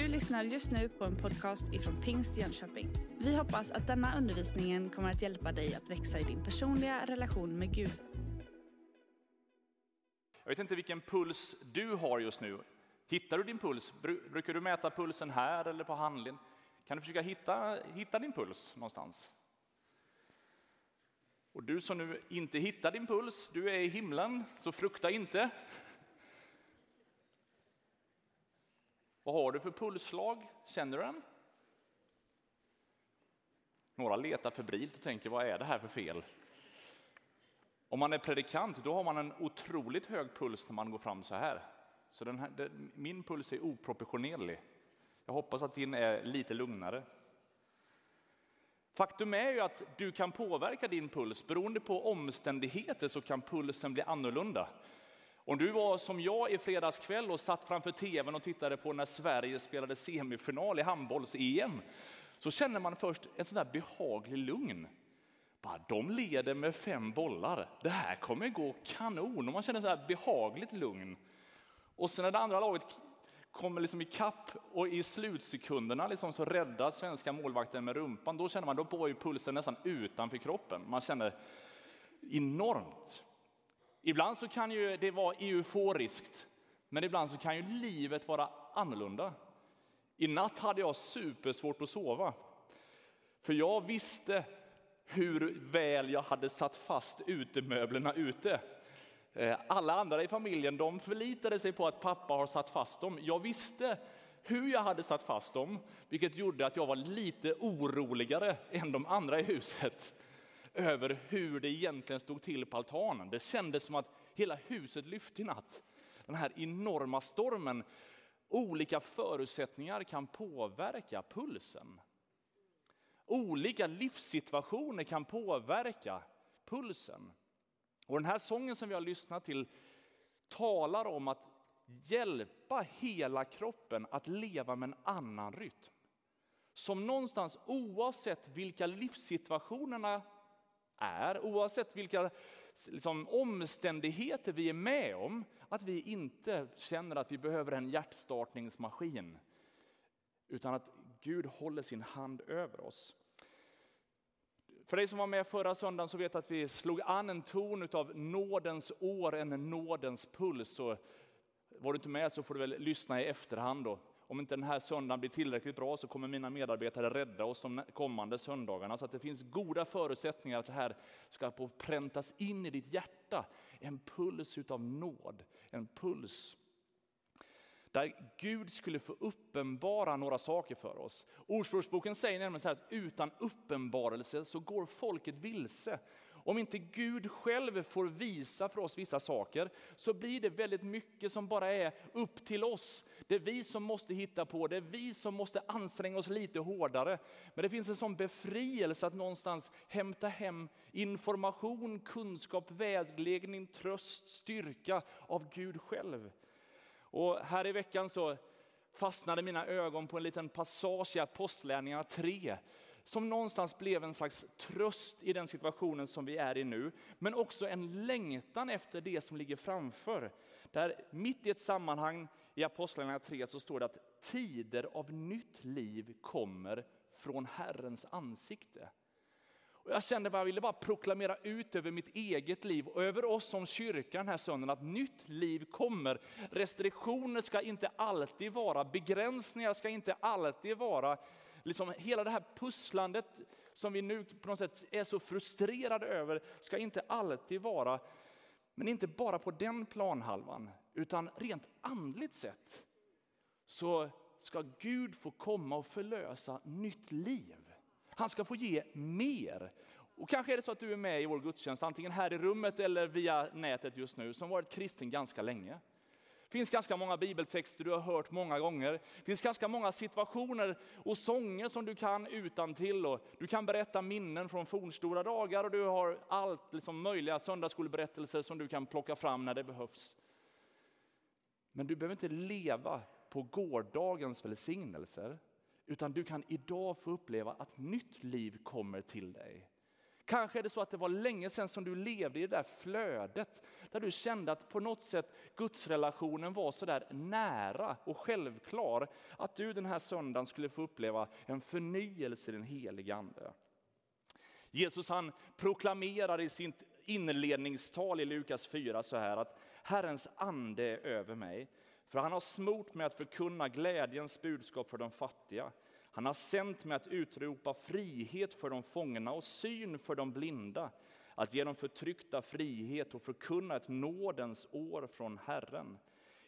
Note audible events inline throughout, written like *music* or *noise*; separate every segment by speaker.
Speaker 1: Du lyssnar just nu på en podcast ifrån Pingst Jönköping. Vi hoppas att denna undervisning kommer att hjälpa dig att växa i din personliga relation med Gud.
Speaker 2: Jag vet inte vilken puls du har just nu. Hittar du din puls? Brukar du mäta pulsen här eller på handleden? Kan du försöka hitta, hitta din puls någonstans? Och du som nu inte hittar din puls, du är i himlen, så frukta inte. Vad har du för pulsslag? Känner du den? Några letar febrilt och tänker, vad är det här för fel? Om man är predikant, då har man en otroligt hög puls när man går fram så här. Så den här, den, min puls är oproportionerlig. Jag hoppas att din är lite lugnare. Faktum är ju att du kan påverka din puls. Beroende på omständigheter så kan pulsen bli annorlunda. Om du var som jag i fredags kväll och satt framför tvn och tittade på när Sverige spelade semifinal i handbolls-EM så känner man först en sån där behaglig lugn. Bara, de leder med fem bollar. Det här kommer gå kanon. Och man känner så här behagligt lugn. Och sen när det andra laget kommer liksom i kapp och i slutsekunderna liksom så räddar svenska målvakten med rumpan. Då känner man då var ju pulsen nästan utanför kroppen. Man känner enormt. Ibland så kan ju det vara euforiskt, men ibland så kan ju livet vara annorlunda. I natt hade jag supersvårt att sova, för jag visste hur väl jag hade satt fast utemöblerna ute. Eh, alla andra i familjen de förlitade sig på att pappa har satt fast dem. Jag visste hur jag hade satt fast dem, vilket gjorde att jag var lite oroligare än de andra i huset över hur det egentligen stod till på altanen. Det kändes som att hela huset lyfte i natt. Den här enorma stormen. Olika förutsättningar kan påverka pulsen. Olika livssituationer kan påverka pulsen. Och den här sången som vi har lyssnat till talar om att hjälpa hela kroppen att leva med en annan rytm. Som någonstans, oavsett vilka livssituationerna är, oavsett vilka liksom, omständigheter vi är med om, att vi inte känner att vi behöver en hjärtstartningsmaskin, utan att Gud håller sin hand över oss. För dig som var med förra söndagen så vet att vi slog an en ton av nådens år, en nådens puls. Så var du inte med så får du väl lyssna i efterhand. Då. Om inte den här söndagen blir tillräckligt bra så kommer mina medarbetare rädda oss de kommande söndagarna. Så att det finns goda förutsättningar att det här ska få präntas in i ditt hjärta. En puls utav nåd, en puls där Gud skulle få uppenbara några saker för oss. Ordspråksboken säger nämligen så här att utan uppenbarelse så går folket vilse. Om inte Gud själv får visa för oss vissa saker så blir det väldigt mycket som bara är upp till oss. Det är vi som måste hitta på, det är vi som måste anstränga oss lite hårdare. Men det finns en sån befrielse att någonstans hämta hem information, kunskap, vägledning, tröst, styrka av Gud själv. Och här i veckan så fastnade mina ögon på en liten passage i Apostlärningarna 3 som någonstans blev en slags tröst i den situationen som vi är i nu, men också en längtan efter det som ligger framför. Där mitt i ett sammanhang i Apostlagärningarna 3 så står det att tider av nytt liv kommer från Herrens ansikte. Och jag kände att jag ville bara proklamera ut över mitt eget liv och över oss som kyrka den här söndagen att nytt liv kommer. Restriktioner ska inte alltid vara, begränsningar ska inte alltid vara. Liksom hela det här pusslandet som vi nu på något sätt är så frustrerade över ska inte alltid vara, men inte bara på den planhalvan, utan rent andligt sett så ska Gud få komma och förlösa nytt liv. Han ska få ge mer. Och kanske är det så att du är med i vår gudstjänst, antingen här i rummet eller via nätet just nu, som varit kristen ganska länge. Det finns ganska många bibeltexter du har hört många gånger. Det finns ganska många situationer och sånger som du kan utan till och Du kan berätta minnen från fornstora dagar och du har allt liksom möjliga söndagsskolberättelser som du kan plocka fram när det behövs. Men du behöver inte leva på gårdagens välsignelser, utan du kan idag få uppleva att nytt liv kommer till dig. Kanske är det så att det var länge sedan som du levde i det där flödet, där du kände att på något sätt gudsrelationen var så där nära och självklar, att du den här söndagen skulle få uppleva en förnyelse i den heliga Ande. Jesus han proklamerar i sitt inledningstal i Lukas 4 så här att Herrens ande är över mig, för han har smort mig att förkunna glädjens budskap för de fattiga. Han har sänt mig att utropa frihet för de fångna och syn för de blinda, att ge de förtryckta frihet och förkunna ett nådens år från Herren.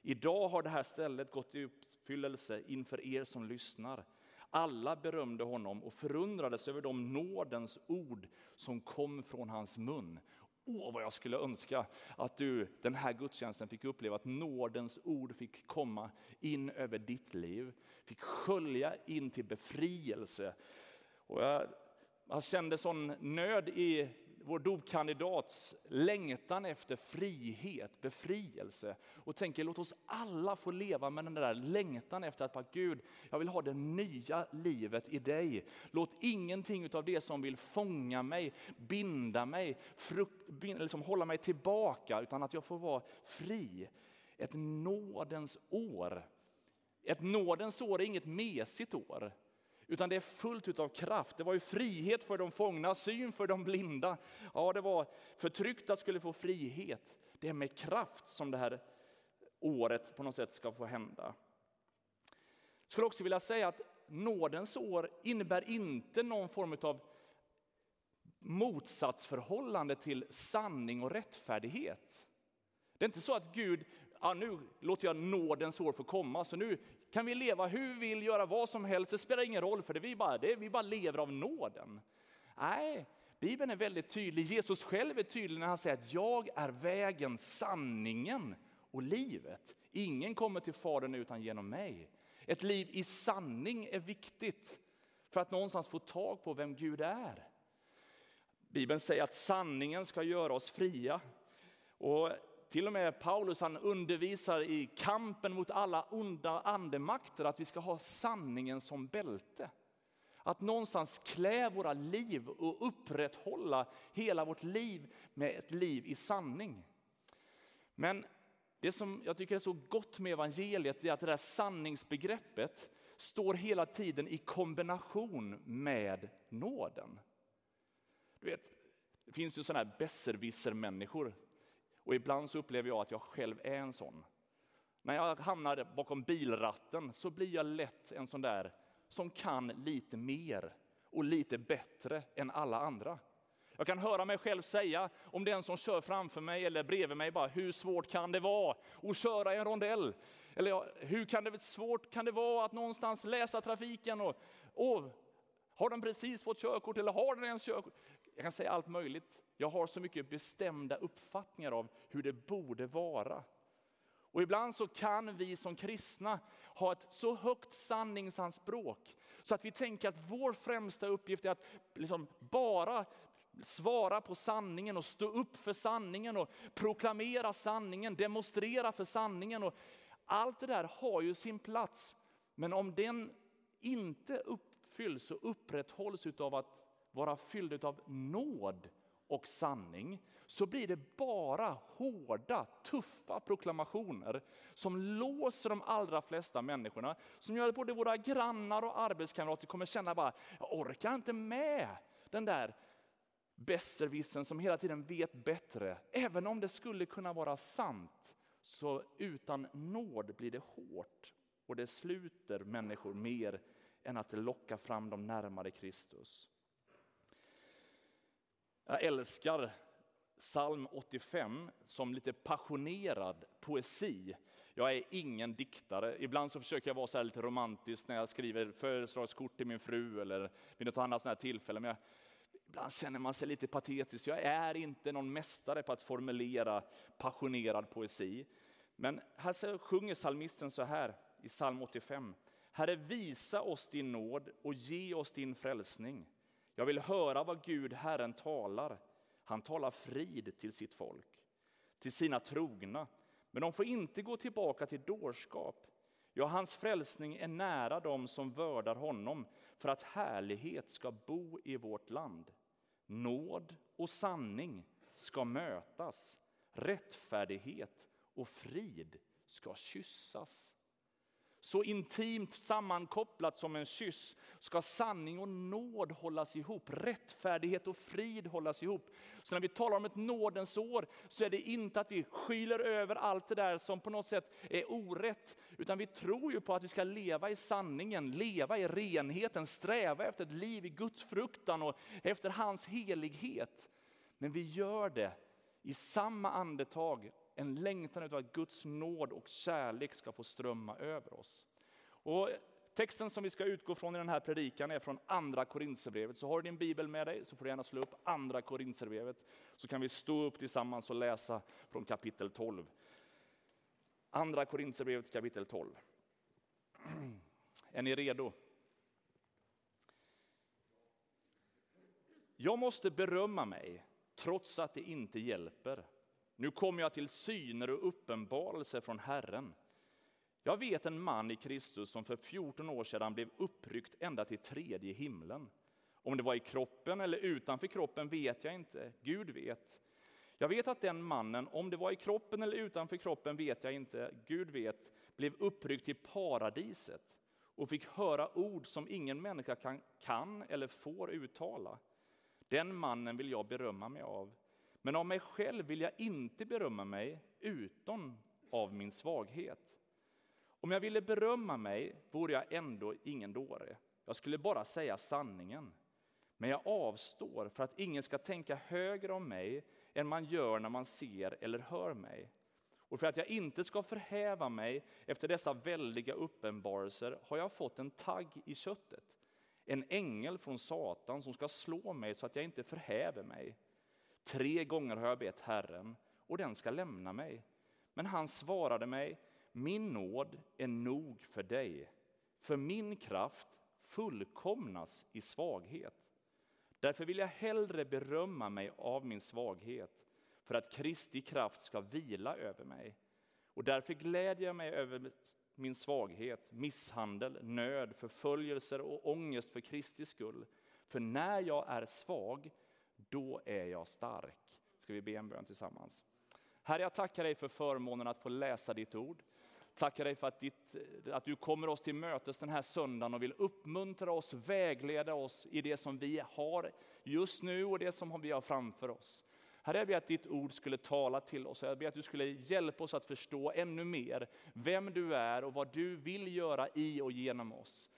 Speaker 2: Idag har det här stället gått i uppfyllelse inför er som lyssnar. Alla berömde honom och förundrades över de nådens ord som kom från hans mun. Åh, vad jag skulle önska att du den här gudstjänsten fick uppleva att nådens ord fick komma in över ditt liv, fick skölja in till befrielse. Och jag, jag kände sån nöd i vår dopkandidats längtan efter frihet, befrielse. Och tänker låt oss alla få leva med den där längtan efter att bara, Gud, jag vill ha det nya livet i dig. Låt ingenting av det som vill fånga mig, binda mig, frukt, bind, liksom hålla mig tillbaka, utan att jag får vara fri. Ett nådens år. Ett nådens år är inget mesigt år utan det är fullt av kraft. Det var ju frihet för de fångna, syn för de blinda. Ja, det var förtryckta skulle få frihet. Det är med kraft som det här året på något sätt ska få hända. Jag skulle också vilja säga att nådens år innebär inte någon form av motsatsförhållande till sanning och rättfärdighet. Det är inte så att Gud, ja, nu låter jag nådens år få komma, så nu kan vi leva hur vi vill, göra vad som helst, det spelar ingen roll för det, vi, bara, det, vi bara lever av nåden. Nej, Bibeln är väldigt tydlig, Jesus själv är tydlig när han säger att jag är vägen, sanningen och livet. Ingen kommer till Fadern utan genom mig. Ett liv i sanning är viktigt för att någonstans få tag på vem Gud är. Bibeln säger att sanningen ska göra oss fria. Och till och med Paulus han undervisar i kampen mot alla onda andemakter att vi ska ha sanningen som bälte. Att någonstans klä våra liv och upprätthålla hela vårt liv med ett liv i sanning. Men det som jag tycker är så gott med evangeliet är att det där sanningsbegreppet står hela tiden i kombination med nåden. Du vet, det finns ju sådana här besserwisser-människor och ibland så upplever jag att jag själv är en sån. När jag hamnar bakom bilratten så blir jag lätt en sån där som kan lite mer och lite bättre än alla andra. Jag kan höra mig själv säga om den som kör framför mig eller bredvid mig, bara, hur svårt kan det vara att köra i en rondell? Eller hur kan det, svårt kan det vara att någonstans läsa trafiken? Och, och, har den precis fått körkort eller har den ens körkort? Jag kan säga allt möjligt. Jag har så mycket bestämda uppfattningar av hur det borde vara. Och ibland så kan vi som kristna ha ett så högt sanningsanspråk så att vi tänker att vår främsta uppgift är att liksom bara svara på sanningen och stå upp för sanningen och proklamera sanningen, demonstrera för sanningen. Och allt det där har ju sin plats. Men om den inte uppfylls och upprätthålls av att vara fylld av nåd och sanning så blir det bara hårda, tuffa proklamationer som låser de allra flesta människorna. Som gör att både våra grannar och arbetskamrater kommer känna bara, jag orkar inte med den där besserwissen som hela tiden vet bättre. Även om det skulle kunna vara sant, så utan nåd blir det hårt och det sluter människor mer än att locka fram dem närmare Kristus. Jag älskar psalm 85 som lite passionerad poesi. Jag är ingen diktare. Ibland så försöker jag vara så lite romantisk när jag skriver födelsedagskort till min fru eller vid något annat sånt tillfälle. Men jag, ibland känner man sig lite patetisk. Jag är inte någon mästare på att formulera passionerad poesi. Men här sjunger psalmisten så här i psalm 85. Herre, visa oss din nåd och ge oss din frälsning. Jag vill höra vad Gud, Herren, talar. Han talar frid till sitt folk, till sina trogna. Men de får inte gå tillbaka till dårskap. Ja, hans frälsning är nära dem som vördar honom för att härlighet ska bo i vårt land. nåd och sanning ska mötas. Rättfärdighet och frid ska kyssas. Så intimt sammankopplat som en kyss ska sanning och nåd hållas ihop, rättfärdighet och frid hållas ihop. Så när vi talar om ett nådens år så är det inte att vi skyler över allt det där som på något sätt är orätt, utan vi tror ju på att vi ska leva i sanningen, leva i renheten, sträva efter ett liv i Guds fruktan och efter hans helighet. Men vi gör det i samma andetag en längtan efter att Guds nåd och kärlek ska få strömma över oss. Och texten som vi ska utgå från i den här predikan är från andra Korinthierbrevet. Så har du din bibel med dig så får du gärna slå upp andra Korinthierbrevet så kan vi stå upp tillsammans och läsa från kapitel 12. Andra Korinthierbrevet kapitel 12. *clears throat* Är ni redo? Jag måste berömma mig trots att det inte hjälper. Nu kommer jag till syner och uppenbarelser från Herren. Jag vet en man i Kristus som för 14 år sedan blev uppryckt ända till tredje himlen. Om det var i kroppen eller utanför kroppen vet jag inte. Gud vet. Jag vet att den mannen, om det var i kroppen eller utanför kroppen vet jag inte. Gud vet, blev uppryckt till paradiset och fick höra ord som ingen människa kan, kan eller får uttala. Den mannen vill jag berömma mig av. Men av mig själv vill jag inte berömma mig, utom av min svaghet. Om jag ville berömma mig vore jag ändå ingen dåre. Jag skulle bara säga sanningen. Men jag avstår för att ingen ska tänka högre om mig än man gör när man ser eller hör mig. Och för att jag inte ska förhäva mig efter dessa väldiga uppenbarelser har jag fått en tagg i köttet. En ängel från Satan som ska slå mig så att jag inte förhäver mig. Tre gånger har jag bett Herren och den ska lämna mig. Men han svarade mig, min nåd är nog för dig, för min kraft fullkomnas i svaghet. Därför vill jag hellre berömma mig av min svaghet, för att Kristi kraft ska vila över mig. Och därför glädjer jag mig över min svaghet, misshandel, nöd, förföljelser och ångest för Kristi skull. För när jag är svag, då är jag stark. Ska vi be en bön tillsammans? Herre, jag tackar dig för förmånen att få läsa ditt ord. Tackar dig för att, ditt, att, du kommer oss till mötes den här söndagen och vill uppmuntra oss, vägleda oss i det som vi har just nu och det som vi har framför oss. Herre, jag ber att ditt ord skulle tala till oss. Jag ber att du skulle hjälpa oss att förstå ännu mer vem du är och vad du vill göra i och genom oss.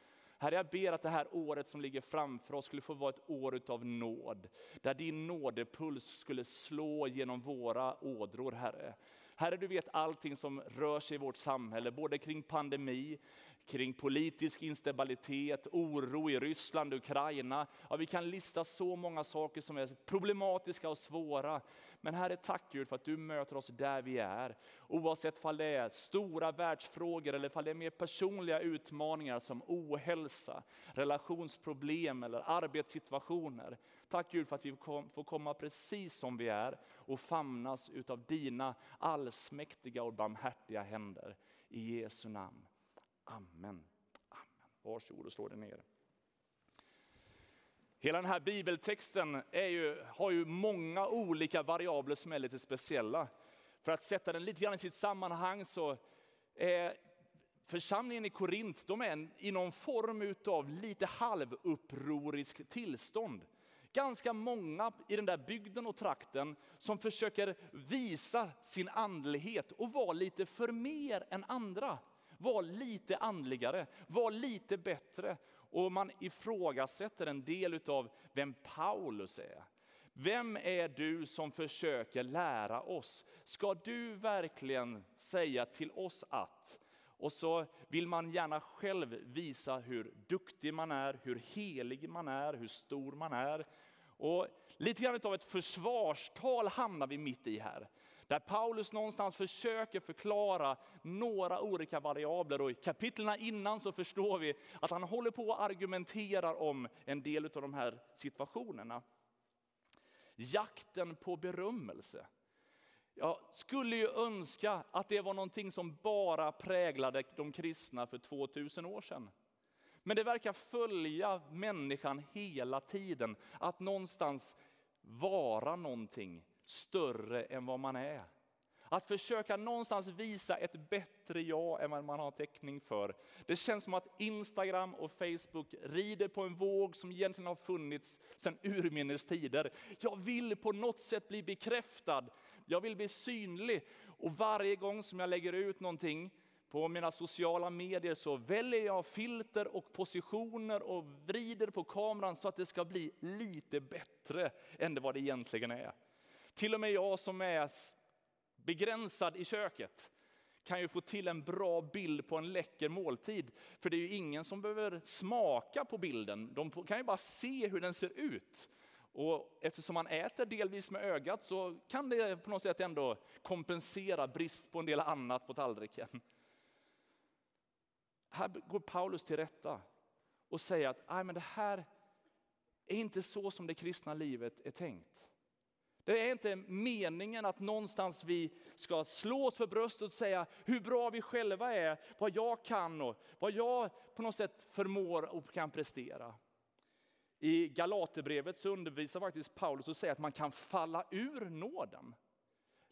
Speaker 2: Herre, jag ber att det här året som ligger framför oss skulle få vara ett år av nåd. Där din nådepuls skulle slå genom våra ådror, Herre. Herre, du vet allting som rör sig i vårt samhälle, både kring pandemi, kring politisk instabilitet, oro i Ryssland, och Ukraina. Ja, vi kan lista så många saker som är problematiska och svåra. Men Herre, tack Gud för att du möter oss där vi är. Oavsett om det är stora världsfrågor eller om det är mer personliga utmaningar som ohälsa, relationsproblem eller arbetssituationer. Tack Gud för att vi får komma precis som vi är och famnas utav dina allsmäktiga och barmhärtiga händer. I Jesu namn. Amen. Amen. Varsågod och slå dig ner. Hela den här bibeltexten ju, har ju många olika variabler som är lite speciella. För att sätta den lite grann i sitt sammanhang så är församlingen i Korint de är i någon form av lite halvupprorisk tillstånd. Ganska många i den där bygden och trakten som försöker visa sin andlighet och vara lite för mer än andra. Var lite andligare, var lite bättre. Och man ifrågasätter en del av vem Paulus är. Vem är du som försöker lära oss? Ska du verkligen säga till oss att? Och så vill man gärna själv visa hur duktig man är, hur helig man är, hur stor man är. Och lite grann av ett försvarstal hamnar vi mitt i här. Där Paulus någonstans försöker förklara några olika variabler. Och I kapitlen innan så förstår vi att han håller på och argumenterar om en del av de här situationerna. Jakten på berömmelse. Jag skulle ju önska att det var någonting som bara präglade de kristna för 2000 år sedan. Men det verkar följa människan hela tiden. Att någonstans vara någonting större än vad man är. Att försöka någonstans visa ett bättre jag än vad man har täckning för. Det känns som att Instagram och Facebook rider på en våg som egentligen har funnits sedan urminnes tider. Jag vill på något sätt bli bekräftad. Jag vill bli synlig. Och varje gång som jag lägger ut någonting på mina sociala medier så väljer jag filter och positioner och vrider på kameran så att det ska bli lite bättre än vad det egentligen är. Till och med jag som är begränsad i köket kan ju få till en bra bild på en läcker måltid. För det är ju ingen som behöver smaka på bilden, de kan ju bara se hur den ser ut. Och eftersom man äter delvis med ögat så kan det på något sätt ändå kompensera brist på en del annat på tallriken. Här går Paulus till rätta och säger att Nej, men det här är inte så som det kristna livet är tänkt. Det är inte meningen att någonstans vi ska slå oss för bröstet och säga hur bra vi själva är, vad jag kan och vad jag på något sätt förmår och kan prestera. I Galaterbrevet så undervisar faktiskt Paulus och säger att man kan falla ur nåden.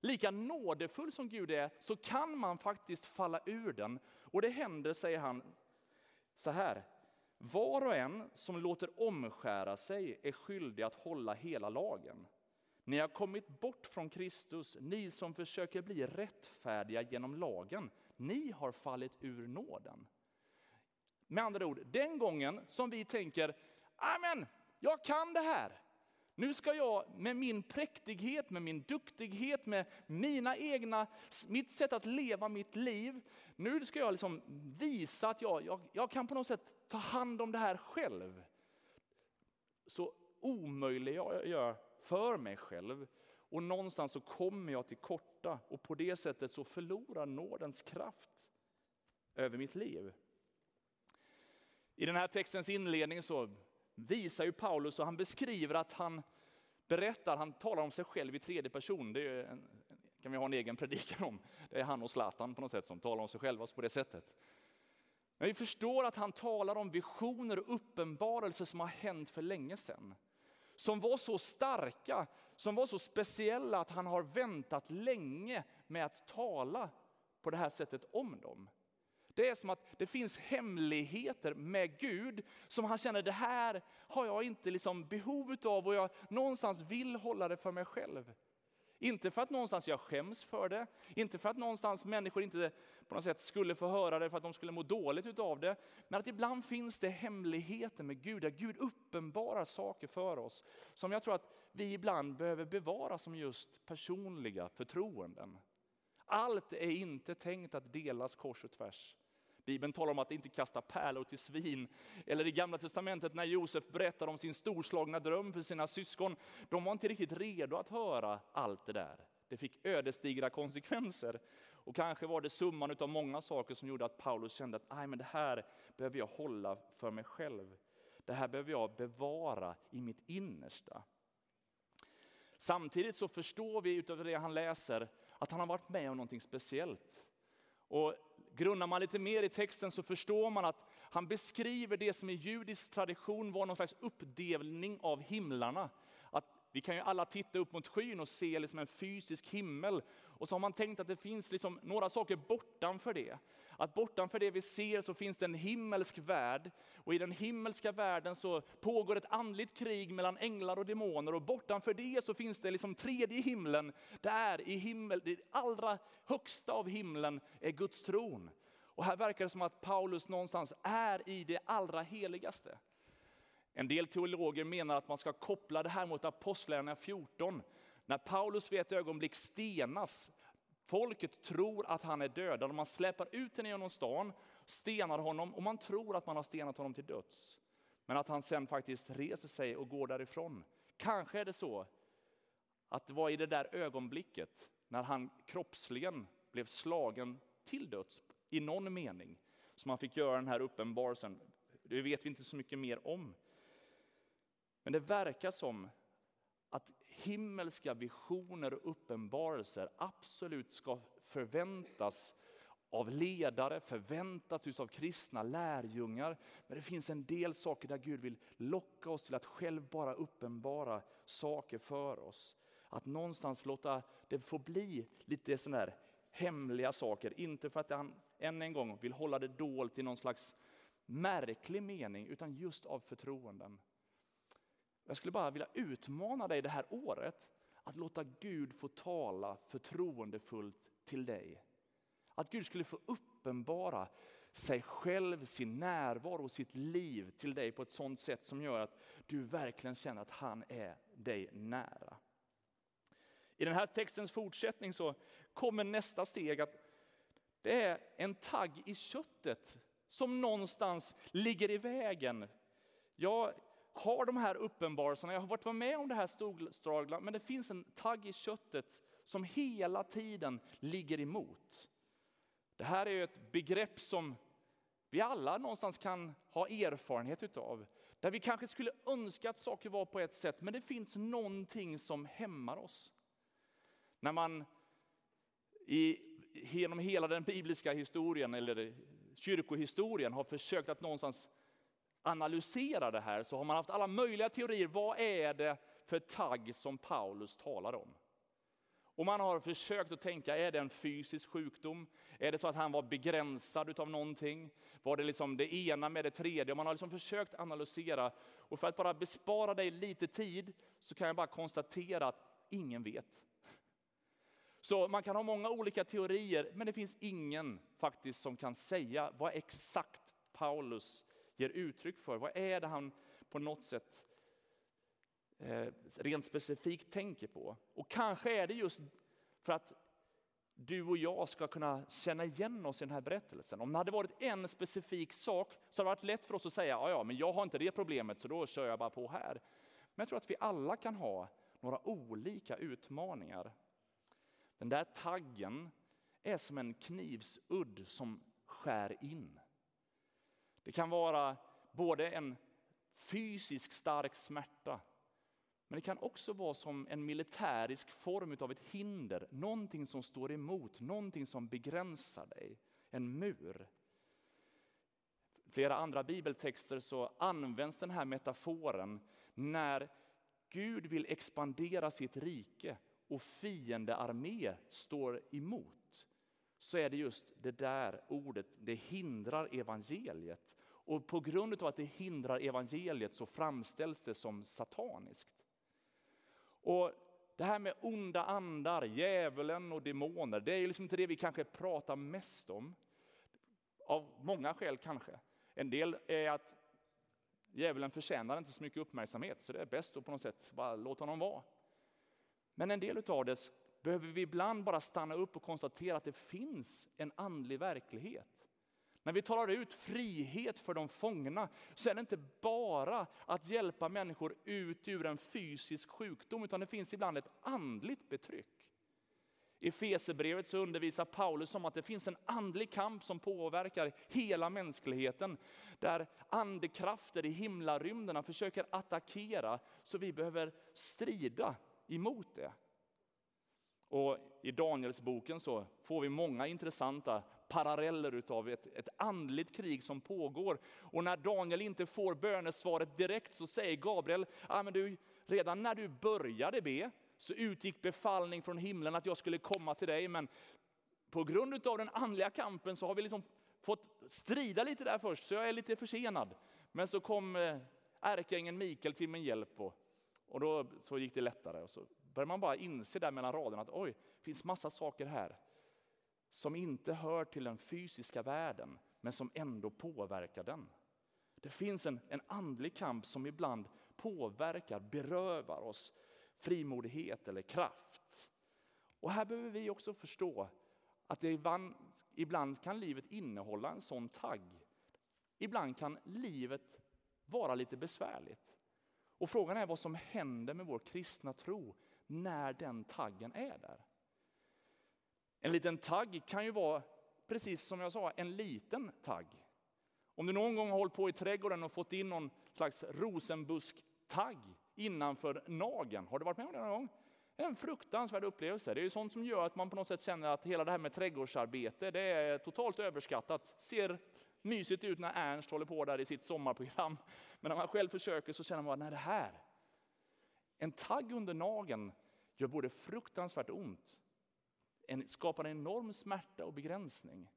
Speaker 2: Lika nådefull som Gud är så kan man faktiskt falla ur den. Och det händer, säger han, så här. Var och en som låter omskära sig är skyldig att hålla hela lagen. Ni har kommit bort från Kristus, ni som försöker bli rättfärdiga genom lagen. Ni har fallit ur nåden. Med andra ord, den gången som vi tänker, amen, jag kan det här. Nu ska jag med min präktighet, med min duktighet, med mina egna, mitt sätt att leva mitt liv. Nu ska jag liksom visa att jag, jag, jag kan på något sätt ta hand om det här själv. Så omöjlig jag gör för mig själv. Och någonstans så kommer jag till korta och på det sättet så förlorar nådens kraft över mitt liv. I den här textens inledning så visar ju Paulus och han beskriver att han berättar, han talar om sig själv i tredje person. Det en, kan vi ha en egen predikan om. Det är han och Zlatan på något sätt som talar om sig själva på det sättet. Men vi förstår att han talar om visioner och uppenbarelser som har hänt för länge sedan som var så starka, som var så speciella att han har väntat länge med att tala på det här sättet om dem. Det är som att det finns hemligheter med Gud som han känner, det här har jag inte liksom behov av och jag någonstans vill hålla det för mig själv. Inte för att någonstans jag skäms för det, inte för att någonstans människor inte på något sätt skulle få höra det för att de skulle må dåligt av det. Men att ibland finns det hemligheter med Gud, där Gud uppenbarar saker för oss. Som jag tror att vi ibland behöver bevara som just personliga förtroenden. Allt är inte tänkt att delas kors och tvärs. Bibeln talar om att inte kasta pärlor till svin. Eller i Gamla Testamentet när Josef berättar om sin storslagna dröm för sina syskon. De var inte riktigt redo att höra allt det där. Det fick ödesdigra konsekvenser. Och kanske var det summan av många saker som gjorde att Paulus kände att Aj, men det här behöver jag hålla för mig själv. Det här behöver jag bevara i mitt innersta. Samtidigt så förstår vi utav det han läser att han har varit med om någonting speciellt. Och grunnar man lite mer i texten så förstår man att han beskriver det som i judisk tradition var någon slags uppdelning av himlarna. Vi kan ju alla titta upp mot skyn och se liksom en fysisk himmel. Och så har man tänkt att det finns liksom några saker bortanför det. Att bortanför det vi ser så finns det en himmelsk värld. Och i den himmelska världen så pågår ett andligt krig mellan änglar och demoner. Och bortanför det så finns det liksom tredje himlen. Där i himmel, det allra högsta av himlen är Guds tron. Och här verkar det som att Paulus någonstans är i det allra heligaste. En del teologer menar att man ska koppla det här mot Apostlagärningarna 14. När Paulus vid ett ögonblick stenas, folket tror att han är dödad och man släpar ut honom genom stan, stenar honom och man tror att man har stenat honom till döds. Men att han sen faktiskt reser sig och går därifrån. Kanske är det så att det var i det där ögonblicket när han kroppsligen blev slagen till döds i någon mening som han fick göra den här uppenbarelsen. Det vet vi inte så mycket mer om. Men det verkar som att himmelska visioner och uppenbarelser absolut ska förväntas av ledare, förväntas av kristna lärjungar. Men det finns en del saker där Gud vill locka oss till att själv bara uppenbara saker för oss. Att någonstans låta det få bli lite sådana här hemliga saker. Inte för att han än en gång vill hålla det dolt i någon slags märklig mening, utan just av förtroenden. Jag skulle bara vilja utmana dig det här året att låta Gud få tala förtroendefullt till dig. Att Gud skulle få uppenbara sig själv, sin närvaro och sitt liv till dig på ett sådant sätt som gör att du verkligen känner att han är dig nära. I den här textens fortsättning så kommer nästa steg att det är en tagg i köttet som någonstans ligger i vägen. Jag har de här uppenbarelserna, jag har varit med om det här storslagna, men det finns en tagg i köttet som hela tiden ligger emot. Det här är ett begrepp som vi alla någonstans kan ha erfarenhet utav. Där vi kanske skulle önska att saker var på ett sätt, men det finns någonting som hämmar oss. När man i, genom hela den bibliska historien, eller kyrkohistorien, har försökt att någonstans analysera det här, så har man haft alla möjliga teorier. Vad är det för tagg som Paulus talar om? Och man har försökt att tänka, är det en fysisk sjukdom? Är det så att han var begränsad av någonting? Var det liksom det ena med det tredje? Och man har liksom försökt analysera. Och för att bara bespara dig lite tid så kan jag bara konstatera att ingen vet. Så man kan ha många olika teorier, men det finns ingen faktiskt som kan säga vad exakt Paulus ger uttryck för. Vad är det han på något sätt eh, rent specifikt tänker på? Och kanske är det just för att du och jag ska kunna känna igen oss i den här berättelsen. Om det hade varit en specifik sak så hade det varit lätt för oss att säga, ja, ja men jag har inte det problemet så då kör jag bara på här. Men jag tror att vi alla kan ha några olika utmaningar. Den där taggen är som en knivsudd som skär in. Det kan vara både en fysisk stark smärta, men det kan också vara som en militärisk form av ett hinder, någonting som står emot, någonting som begränsar dig, en mur. Flera andra bibeltexter så används den här metaforen när Gud vill expandera sitt rike och fiendearmé står emot så är det just det där ordet, det hindrar evangeliet. Och på grund av att det hindrar evangeliet så framställs det som sataniskt. Och det här med onda andar, djävulen och demoner, det är liksom inte det vi kanske pratar mest om. Av många skäl kanske. En del är att djävulen förtjänar inte så mycket uppmärksamhet, så det är bäst att på något sätt bara låta honom vara. Men en del av det behöver vi ibland bara stanna upp och konstatera att det finns en andlig verklighet. När vi talar ut frihet för de fångna så är det inte bara att hjälpa människor ut ur en fysisk sjukdom utan det finns ibland ett andligt betryck. I Fesebrevet så undervisar Paulus om att det finns en andlig kamp som påverkar hela mänskligheten. Där andekrafter i himlarymderna försöker attackera så vi behöver strida emot det. Och I Danielsboken så får vi många intressanta paralleller utav ett, ett andligt krig som pågår. Och när Daniel inte får bönesvaret direkt så säger Gabriel, ah, men du, redan när du började be så utgick befallning från himlen att jag skulle komma till dig. Men på grund av den andliga kampen så har vi liksom fått strida lite där först, så jag är lite försenad. Men så kom eh, ärkeängeln Mikael till min hjälp och, och då så gick det lättare. Och så börjar man bara inse där mellan raderna att oj, det finns massa saker här som inte hör till den fysiska världen, men som ändå påverkar den. Det finns en, en andlig kamp som ibland påverkar, berövar oss frimodighet eller kraft. Och här behöver vi också förstå att det ibland, ibland kan livet innehålla en sån tagg. Ibland kan livet vara lite besvärligt. Och frågan är vad som händer med vår kristna tro när den taggen är där. En liten tagg kan ju vara, precis som jag sa, en liten tagg. Om du någon gång har hållit på i trädgården och fått in någon slags rosenbusktagg innanför nageln, har du varit med om det någon gång? En fruktansvärd upplevelse. Det är ju sånt som gör att man på något sätt känner att hela det här med trädgårdsarbete, det är totalt överskattat. Ser mysigt ut när Ernst håller på där i sitt sommarprogram. Men när man själv försöker så känner man, nej det här, en tagg under nageln gör både fruktansvärt ont, en, skapar en enorm smärta och begränsning.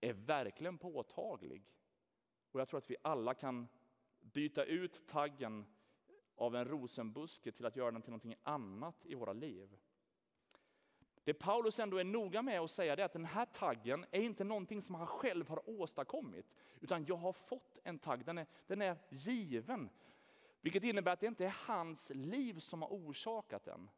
Speaker 2: Är verkligen påtaglig. Och jag tror att vi alla kan byta ut taggen av en rosenbuske till att göra den till någonting annat i våra liv. Det Paulus ändå är noga med att säga är att den här taggen är inte någonting som han själv har åstadkommit, utan jag har fått en tagg, den är, den är given. Vilket innebär att det inte är hans liv som har orsakat den.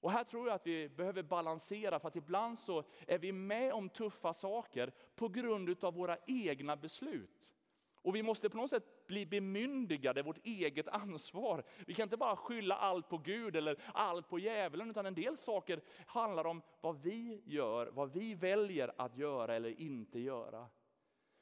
Speaker 2: Och här tror jag att vi behöver balansera, för att ibland så är vi med om tuffa saker på grund av våra egna beslut. Och vi måste på något sätt bli bemyndigade vårt eget ansvar. Vi kan inte bara skylla allt på Gud eller allt på djävulen, utan en del saker handlar om vad vi gör, vad vi väljer att göra eller inte göra.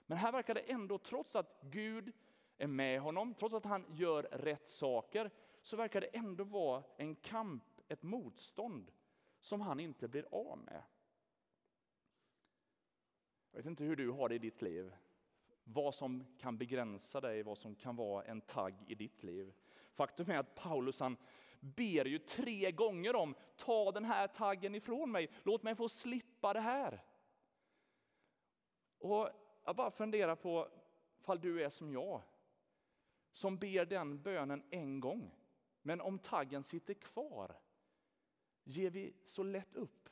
Speaker 2: Men här verkar det ändå, trots att Gud är med honom, trots att han gör rätt saker, så verkar det ändå vara en kamp, ett motstånd som han inte blir av med. Jag vet inte hur du har det i ditt liv vad som kan begränsa dig, vad som kan vara en tagg i ditt liv. Faktum är att Paulus han ber ju tre gånger om, ta den här taggen ifrån mig, låt mig få slippa det här. Och jag bara funderar på, fall du är som jag, som ber den bönen en gång, men om taggen sitter kvar, ger vi så lätt upp?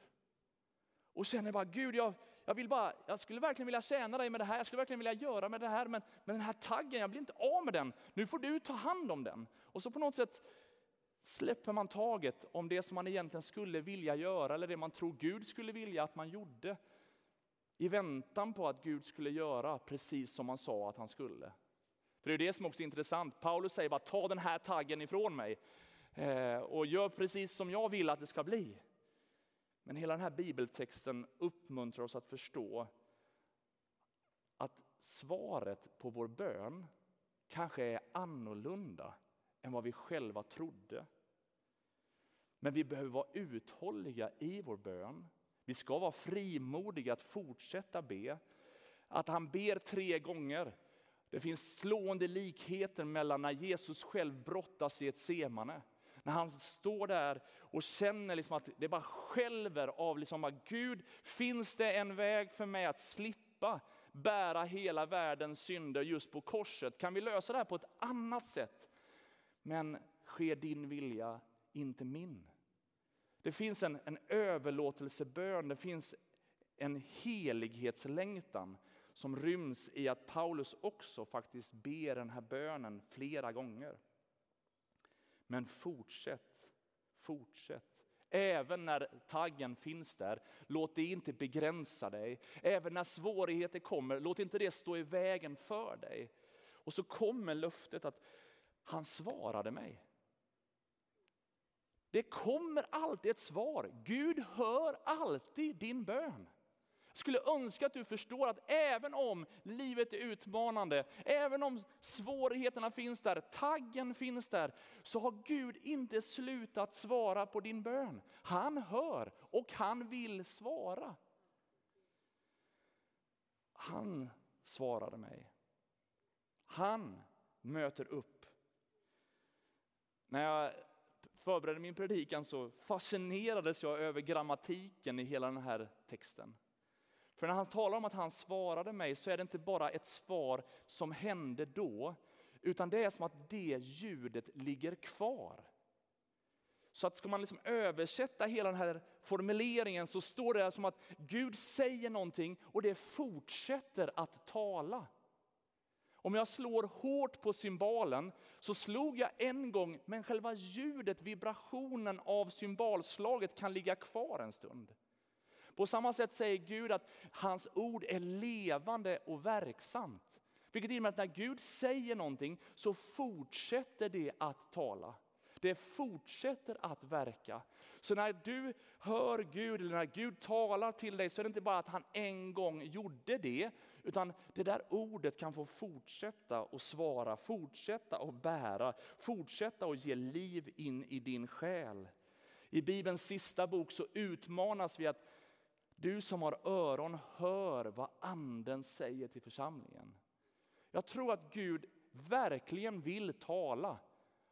Speaker 2: Och känner bara, Gud jag, jag, vill bara, jag skulle verkligen vilja tjäna dig med det här, jag skulle verkligen vilja göra med det här, men, men den här taggen, jag blir inte av med den. Nu får du ta hand om den. Och så på något sätt släpper man taget om det som man egentligen skulle vilja göra, eller det man tror Gud skulle vilja att man gjorde. I väntan på att Gud skulle göra precis som man sa att han skulle. För det är det som också är intressant. Paulus säger bara ta den här taggen ifrån mig eh, och gör precis som jag vill att det ska bli. Men hela den här bibeltexten uppmuntrar oss att förstå att svaret på vår bön kanske är annorlunda än vad vi själva trodde. Men vi behöver vara uthålliga i vår bön. Vi ska vara frimodiga att fortsätta be. Att han ber tre gånger. Det finns slående likheter mellan när Jesus själv brottas i ett semane när han står där och känner liksom att det bara skälver av liksom att Gud, finns det en väg för mig att slippa bära hela världens synder just på korset? Kan vi lösa det här på ett annat sätt? Men sker din vilja, inte min. Det finns en, en överlåtelsebön, det finns en helighetslängtan som ryms i att Paulus också faktiskt ber den här bönen flera gånger. Men fortsätt, fortsätt. Även när taggen finns där, låt det inte begränsa dig. Även när svårigheter kommer, låt inte det stå i vägen för dig. Och så kommer löftet att han svarade mig. Det kommer alltid ett svar. Gud hör alltid din bön. Jag skulle önska att du förstår att även om livet är utmanande, även om svårigheterna finns där, taggen finns där, så har Gud inte slutat svara på din bön. Han hör och han vill svara. Han svarade mig. Han möter upp. När jag förberedde min predikan så fascinerades jag över grammatiken i hela den här texten. För när han talar om att han svarade mig så är det inte bara ett svar som hände då, utan det är som att det ljudet ligger kvar. Så att ska man liksom översätta hela den här formuleringen så står det som att Gud säger någonting och det fortsätter att tala. Om jag slår hårt på cymbalen så slog jag en gång, men själva ljudet, vibrationen av symbolslaget kan ligga kvar en stund. På samma sätt säger Gud att hans ord är levande och verksamt. Vilket innebär att när Gud säger någonting så fortsätter det att tala. Det fortsätter att verka. Så när du hör Gud, eller när Gud talar till dig, så är det inte bara att han en gång gjorde det, utan det där ordet kan få fortsätta att svara, fortsätta att bära, fortsätta att ge liv in i din själ. I Bibelns sista bok så utmanas vi att du som har öron hör vad anden säger till församlingen. Jag tror att Gud verkligen vill tala.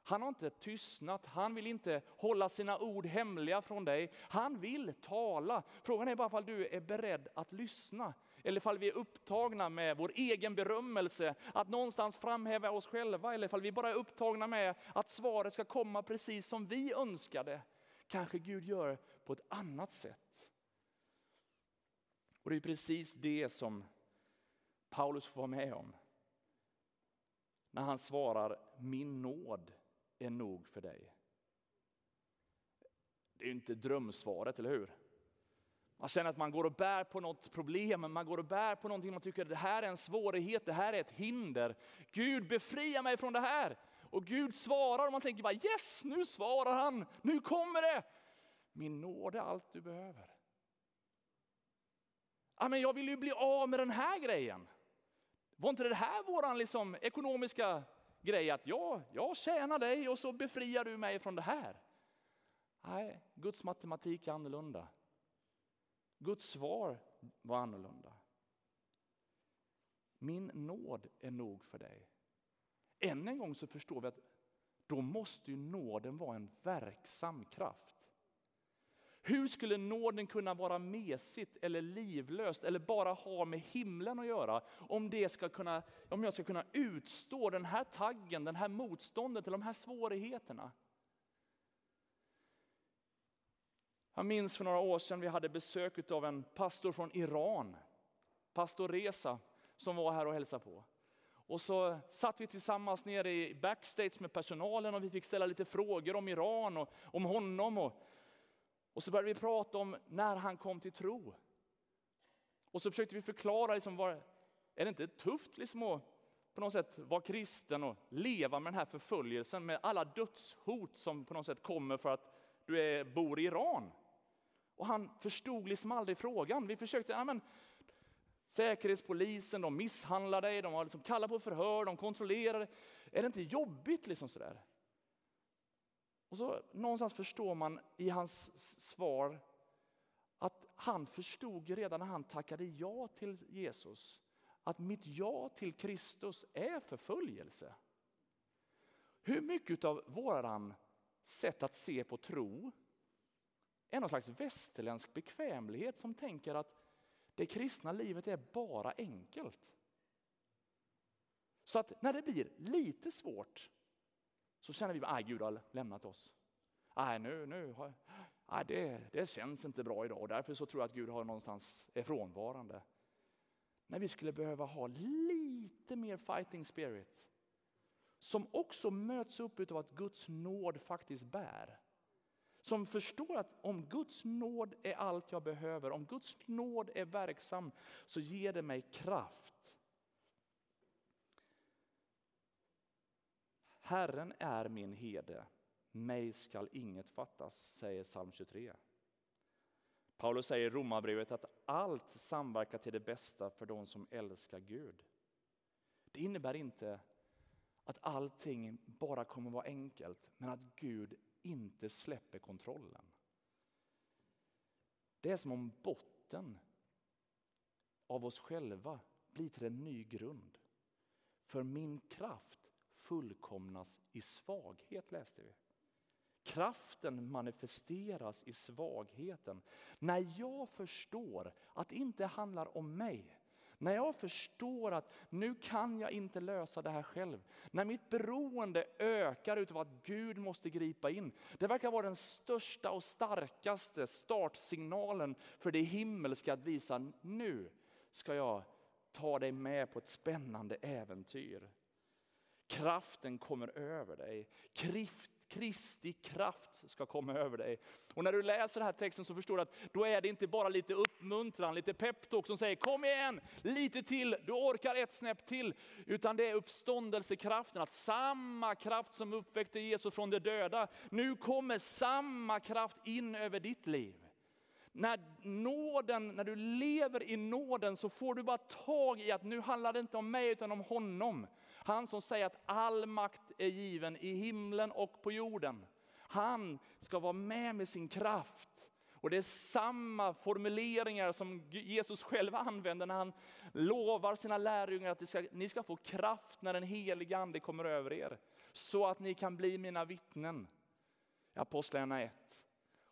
Speaker 2: Han har inte tystnat, han vill inte hålla sina ord hemliga från dig. Han vill tala. Frågan är bara om du är beredd att lyssna. Eller om vi är upptagna med vår egen berömmelse, att någonstans framhäva oss själva. Eller om vi bara är upptagna med att svaret ska komma precis som vi önskade. Kanske Gud gör på ett annat sätt. Och det är precis det som Paulus får vara med om. När han svarar, min nåd är nog för dig. Det är ju inte drömsvaret, eller hur? Man känner att man går och bär på något problem, man går och bär på någonting man tycker det här är en svårighet, det här är ett hinder. Gud befria mig från det här. Och Gud svarar och man tänker bara yes, nu svarar han, nu kommer det. Min nåd är allt du behöver. Ja, men jag vill ju bli av med den här grejen. Var inte det här vår liksom, ekonomiska grej? Att ja, jag tjänar dig och så befriar du mig från det här. Nej, Guds matematik är annorlunda. Guds svar var annorlunda. Min nåd är nog för dig. Än en gång så förstår vi att då måste ju nåden vara en verksam kraft. Hur skulle nåden kunna vara mesigt eller livlöst eller bara ha med himlen att göra om, det ska kunna, om jag ska kunna utstå den här taggen, den här motståndet eller de här svårigheterna? Jag minns för några år sedan vi hade besök av en pastor från Iran, pastor Reza, som var här och hälsade på. Och så satt vi tillsammans nere i backstage med personalen och vi fick ställa lite frågor om Iran och om honom. Och och så började vi prata om när han kom till tro. Och så försökte vi förklara, liksom, var, är det inte tufft liksom att på något sätt vara kristen och leva med den här förföljelsen med alla dödshot som på något sätt kommer för att du är, bor i Iran? Och han förstod liksom aldrig frågan. Vi försökte, ja, men, Säkerhetspolisen, de misshandlar dig, de har liksom kallat på förhör, de kontrollerar. dig. Är det inte jobbigt liksom sådär? Och så någonstans förstår man i hans svar att han förstod redan när han tackade ja till Jesus att mitt ja till Kristus är förföljelse. Hur mycket av våran sätt att se på tro är någon slags västerländsk bekvämlighet som tänker att det kristna livet är bara enkelt. Så att när det blir lite svårt så känner vi att Gud har lämnat oss. Nej, nu, nu har, nej, det, det känns inte bra idag och därför så tror jag att Gud har någonstans är frånvarande. När vi skulle behöva ha lite mer fighting spirit som också möts upp av att Guds nåd faktiskt bär. Som förstår att om Guds nåd är allt jag behöver, om Guds nåd är verksam så ger det mig kraft Herren är min herde, mig skall inget fattas, säger psalm 23. Paulus säger i Romarbrevet att allt samverkar till det bästa för de som älskar Gud. Det innebär inte att allting bara kommer vara enkelt, men att Gud inte släpper kontrollen. Det är som om botten av oss själva blir till en ny grund. För min kraft fullkomnas i svaghet, läste vi. Kraften manifesteras i svagheten. När jag förstår att det inte handlar om mig, när jag förstår att nu kan jag inte lösa det här själv. När mitt beroende ökar utav att Gud måste gripa in. Det verkar vara den största och starkaste startsignalen för det himmelska att visa nu ska jag ta dig med på ett spännande äventyr. Kraften kommer över dig. Kristi kraft ska komma över dig. Och när du läser den här texten så förstår du att då är det inte bara lite uppmuntran, lite peptalk som säger kom igen, lite till, du orkar ett snäpp till. Utan det är uppståndelsekraften, att samma kraft som uppväckte Jesus från de döda, nu kommer samma kraft in över ditt liv. När, nåden, när du lever i nåden så får du bara tag i att nu handlar det inte om mig utan om honom. Han som säger att all makt är given i himlen och på jorden. Han ska vara med med sin kraft. Och det är samma formuleringar som Jesus själv använder när han lovar sina lärjungar att ska, ni ska få kraft när den heliga ande kommer över er. Så att ni kan bli mina vittnen. Apostlagärningarna 1.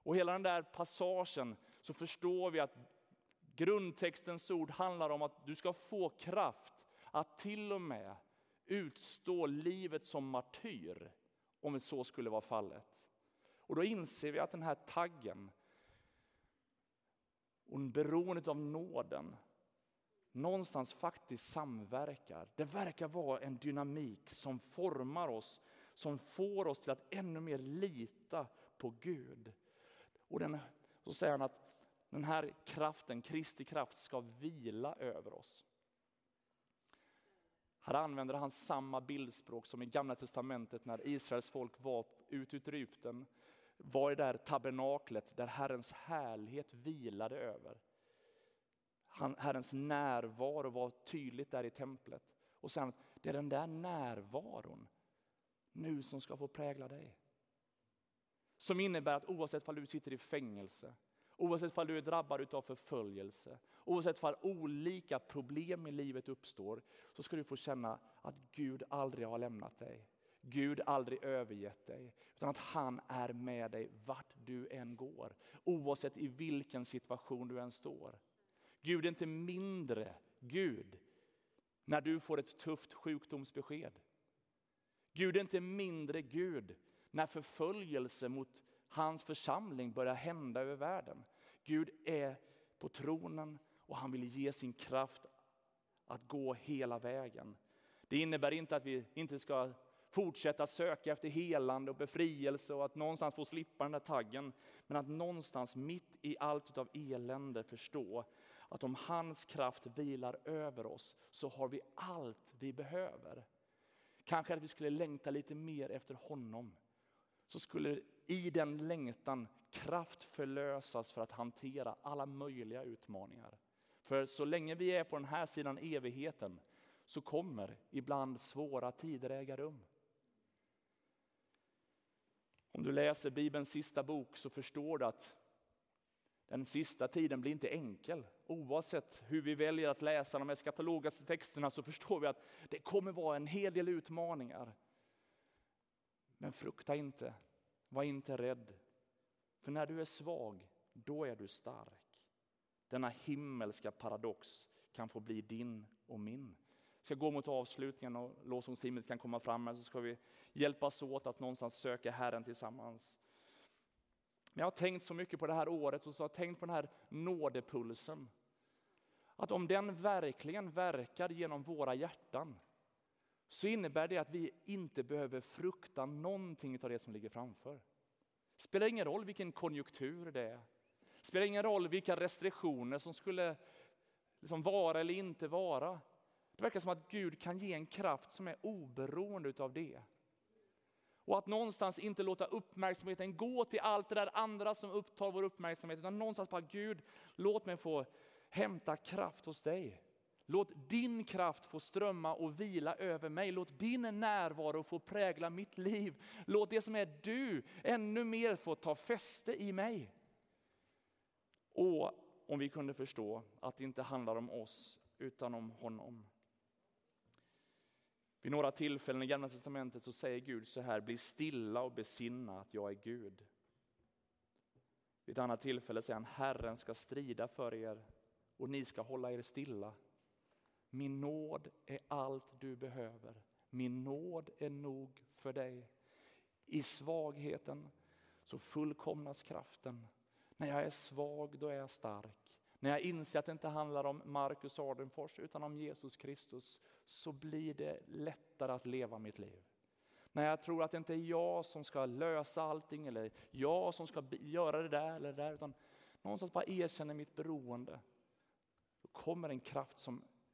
Speaker 2: Och hela den där passagen så förstår vi att grundtextens ord handlar om att du ska få kraft att till och med utstå livet som martyr, om så skulle vara fallet. Och då inser vi att den här taggen och beroendet av nåden någonstans faktiskt samverkar. Det verkar vara en dynamik som formar oss, som får oss till att ännu mer lita på Gud. Och den, så säger han att den här kraften, Kristi kraft, ska vila över oss. Här använder han samma bildspråk som i Gamla Testamentet när Israels folk var ut ur Egypten, var i det där tabernaklet där Herrens härlighet vilade över. Han, Herrens närvaro var tydligt där i templet. Och sen, det är den där närvaron nu som ska få prägla dig. Som innebär att oavsett om du sitter i fängelse, oavsett om du är drabbad av förföljelse, oavsett om olika problem i livet uppstår, så ska du få känna att Gud aldrig har lämnat dig. Gud aldrig övergett dig, utan att han är med dig vart du än går. Oavsett i vilken situation du än står. Gud är inte mindre Gud när du får ett tufft sjukdomsbesked. Gud är inte mindre Gud när förföljelse mot hans församling börjar hända över världen. Gud är på tronen och han vill ge sin kraft att gå hela vägen. Det innebär inte att vi inte ska fortsätta söka efter helande och befrielse och att någonstans få slippa den där taggen. Men att någonstans mitt i allt av elände förstå att om hans kraft vilar över oss så har vi allt vi behöver. Kanske att vi skulle längta lite mer efter honom. Så skulle i den längtan kraft förlösas för att hantera alla möjliga utmaningar. För så länge vi är på den här sidan evigheten så kommer ibland svåra tider äga rum. Om du läser Bibelns sista bok så förstår du att den sista tiden blir inte enkel. Oavsett hur vi väljer att läsa de eskatologiska texterna så förstår vi att det kommer vara en hel del utmaningar. Men frukta inte, var inte rädd. För när du är svag, då är du stark. Denna himmelska paradox kan få bli din och min. Jag ska gå mot avslutningen och lovsångsteamet kan komma fram här så ska vi hjälpas åt att någonstans söka Herren tillsammans. Men jag har tänkt så mycket på det här året och så har jag tänkt på den här nådepulsen. Att om den verkligen verkar genom våra hjärtan så innebär det att vi inte behöver frukta någonting av det som ligger framför. Spelar ingen roll vilken konjunktur det är. Spelar ingen roll vilka restriktioner som skulle liksom vara eller inte vara. Det verkar som att Gud kan ge en kraft som är oberoende av det. Och att någonstans inte låta uppmärksamheten gå till allt det där andra som upptar vår uppmärksamhet. Utan någonstans bara Gud, låt mig få hämta kraft hos dig. Låt din kraft få strömma och vila över mig. Låt din närvaro få prägla mitt liv. Låt det som är du ännu mer få ta fäste i mig. Och om vi kunde förstå att det inte handlar om oss utan om honom. Vid några tillfällen i Gamla Testamentet så säger Gud så här, bli stilla och besinna att jag är Gud. Vid ett annat tillfälle säger han, Herren ska strida för er och ni ska hålla er stilla. Min nåd är allt du behöver. Min nåd är nog för dig. I svagheten så fullkomnas kraften. När jag är svag, då är jag stark. När jag inser att det inte handlar om Marcus Ardenfors utan om Jesus Kristus så blir det lättare att leva mitt liv. När jag tror att det inte är jag som ska lösa allting eller jag som ska göra det där eller det där, utan någonstans bara erkänner mitt beroende. Då kommer en kraft som